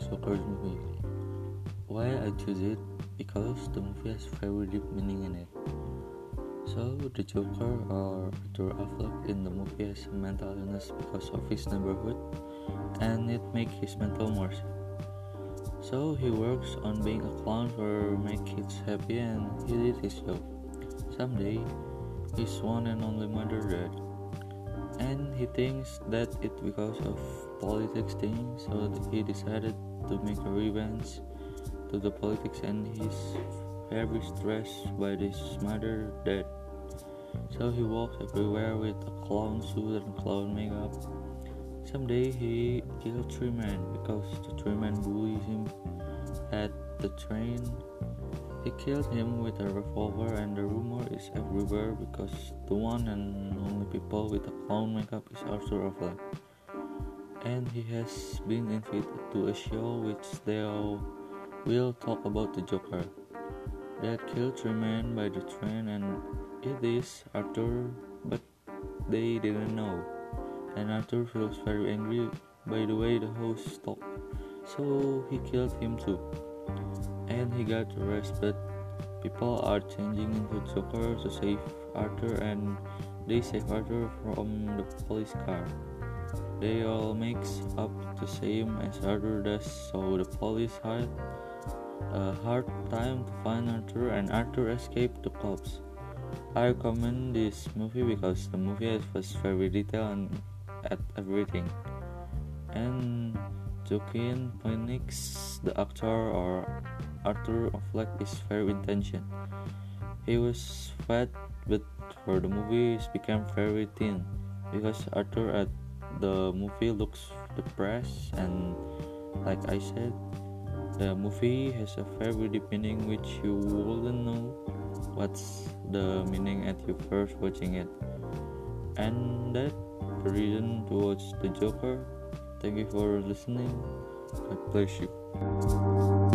Joker's movie. Why I choose it? Because the movie has very deep meaning in it. So the Joker or Arthur Fleck in the movie has a mental illness because of his neighborhood and it makes his mental worse. So he works on being a clown for make kids happy and he did his job. Someday his one and only mother died. And he thinks that it because of politics thing, so he decided to make a revenge to the politics and he's very stressed by this mother that So he walks everywhere with a clown suit and clown makeup. Someday he killed three men because the three men bullied him at the train. He killed him with a revolver and the is everywhere because the one and only people with a clown makeup is Arthur Fleck. And he has been invited to a show which they will talk about the Joker that killed three men by the train and it is Arthur, but they didn't know. And Arthur feels very angry by the way the host talked, so he killed him too. And he got arrested. People are changing into Joker to save Arthur, and they save Arthur from the police car. They all mix up the same as Arthur does, so the police had a hard time to find Arthur, and Arthur escaped the cops. I recommend this movie because the movie was very detailed and at everything. And Joaquin Phoenix, the actor or Arthur Fleck, is very intention. He was fat, but for the movie, he became very thin. Because Arthur at the movie looks depressed and, like I said, the movie has a very deep meaning which you wouldn't know what's the meaning at you first watching it. And that the reason to watch the joker. Thank you for listening. God bless you